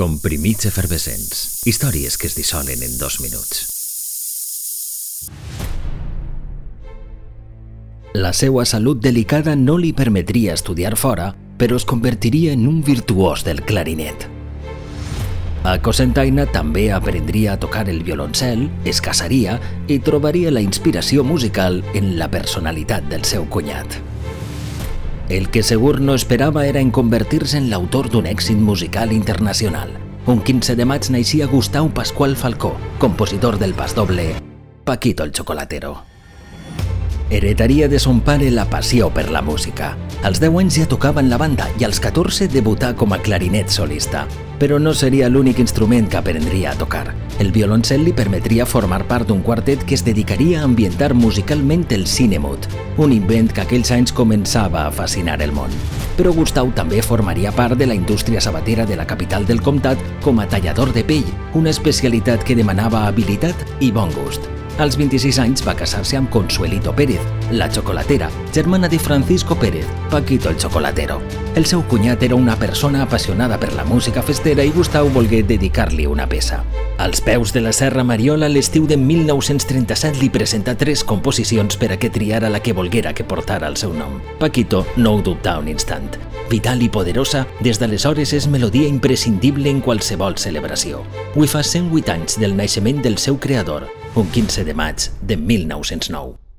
Comprimits efervescents. Històries que es dissolen en dos minuts. La seva salut delicada no li permetria estudiar fora, però es convertiria en un virtuós del clarinet. A Cosentaina també aprendria a tocar el violoncel, es casaria i trobaria la inspiració musical en la personalitat del seu cunyat. El que segur no esperava era en convertir-se en l'autor d'un èxit musical internacional. Un 15 de maig naixia Gustau Pascual Falcó, compositor del pas doble Paquito el Chocolatero. Heretaria de son pare la passió per la música. Als 10 anys ja tocava en la banda i als 14 debutà com a clarinet solista. Però no seria l'únic instrument que aprendria a tocar. El violoncel li permetria formar part d'un quartet que es dedicaria a ambientar musicalment el cine mut, un invent que aquells anys començava a fascinar el món. Però Gustau també formaria part de la indústria sabatera de la capital del comtat com a tallador de pell, una especialitat que demanava habilitat i bon gust. Als 26 anys va casar-se amb Consuelito Pérez, la xocolatera, germana de Francisco Pérez, Paquito el Chocolatero. El seu cunyat era una persona apassionada per la música festera i Gustau volgué dedicar-li una peça. Als peus de la Serra Mariola, l'estiu de 1937 li presenta tres composicions per a que triara la que volguera que portara el seu nom. Paquito no ho dubtà un instant. Vital i poderosa, des d'aleshores és melodia imprescindible en qualsevol celebració. Avui fa 108 anys del naixement del seu creador, un 15 de maig de 1909.